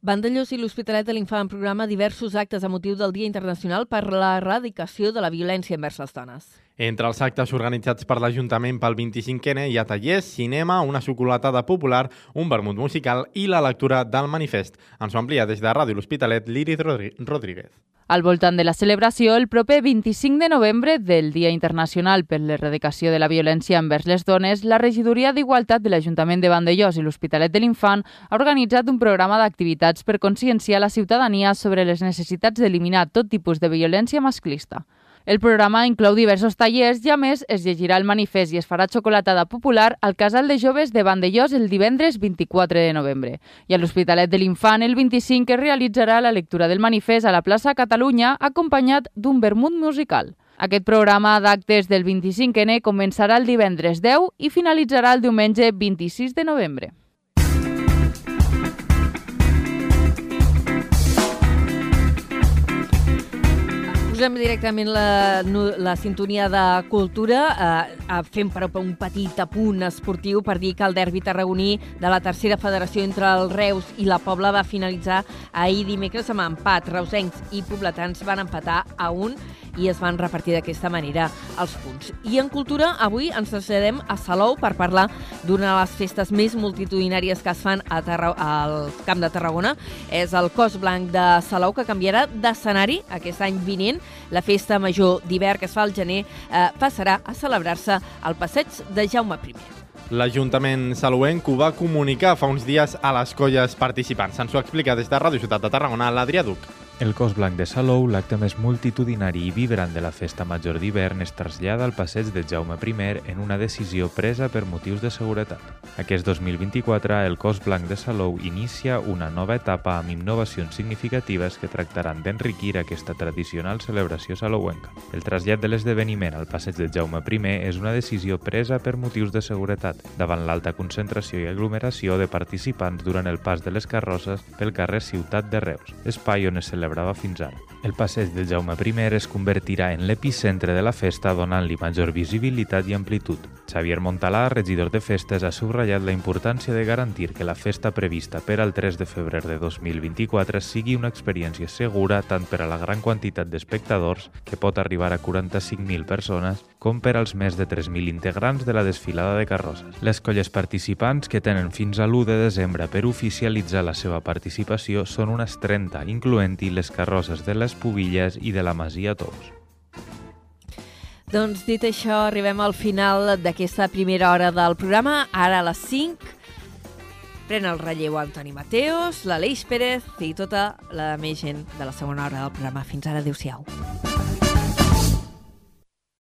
Vandellós i l'Hospitalet de l'Infant programa diversos actes a motiu del Dia Internacional per l'erradicació de la violència envers les dones. Entre els actes organitzats per l'Ajuntament pel 25N hi ha tallers, cinema, una xocolatada popular, un vermut musical i la lectura del manifest. Ens ho amplia des de Ràdio L'Hospitalet l'Iris Rodríguez. Al voltant de la celebració, el proper 25 de novembre del Dia Internacional per l'Erradicació de la Violència envers les Dones, la Regidoria d'Igualtat de l'Ajuntament de Vandellós i l'Hospitalet de l'Infant ha organitzat un programa d'activitats per conscienciar la ciutadania sobre les necessitats d'eliminar tot tipus de violència masclista. El programa inclou diversos tallers i, a més, es llegirà el manifest i es farà xocolatada popular al Casal de Joves de Vandellós el divendres 24 de novembre. I a l'Hospitalet de l'Infant el 25 es realitzarà la lectura del manifest a la plaça Catalunya acompanyat d'un vermut musical. Aquest programa d'actes del 25N començarà el divendres 10 i finalitzarà el diumenge 26 de novembre. Posem directament la, la sintonia de cultura. Eh, fem però un petit apunt esportiu per dir que el derbi tarragoní de la tercera federació entre el Reus i la Pobla va finalitzar ahir dimecres amb empat. Reusencs i pobletans van empatar a un i es van repartir d'aquesta manera els punts. I en cultura, avui ens traslladem a Salou per parlar d'una de les festes més multitudinàries que es fan a Tarra al Camp de Tarragona. És el Cos Blanc de Salou, que canviarà d'escenari aquest any vinent. La festa major d'hivern que es fa al gener eh, passarà a celebrar-se al passeig de Jaume I. L'Ajuntament saluenc ho va comunicar fa uns dies a les colles participants. Ens ho explica des de Ràdio Ciutat de Tarragona l'Adrià Duc. El Cos Blanc de Salou, l'acte més multitudinari i vibrant de la festa major d'hivern, es trasllada al passeig de Jaume I en una decisió presa per motius de seguretat. Aquest 2024, el Cos Blanc de Salou inicia una nova etapa amb innovacions significatives que tractaran d'enriquir aquesta tradicional celebració salouenca. El trasllat de l'esdeveniment al passeig de Jaume I és una decisió presa per motius de seguretat, davant l'alta concentració i aglomeració de participants durant el pas de les carrosses pel carrer Ciutat de Reus, espai on es celebra celebrava fins ara. El passeig de Jaume I es convertirà en l'epicentre de la festa donant-li major visibilitat i amplitud. Xavier Montalà, regidor de festes, ha subratllat la importància de garantir que la festa prevista per al 3 de febrer de 2024 sigui una experiència segura tant per a la gran quantitat d'espectadors, que pot arribar a 45.000 persones, com per als més de 3.000 integrants de la desfilada de carrosses. Les colles participants, que tenen fins a l'1 de desembre per oficialitzar la seva participació, són unes 30, incloent-hi les carrosses de les Pubilles i de la Masia Tous. Doncs dit això, arribem al final d'aquesta primera hora del programa. Ara a les 5 pren el relleu Antoni Mateos, l'Aleix Pérez i tota la més gent de la segona hora del programa. Fins ara, adeu-siau.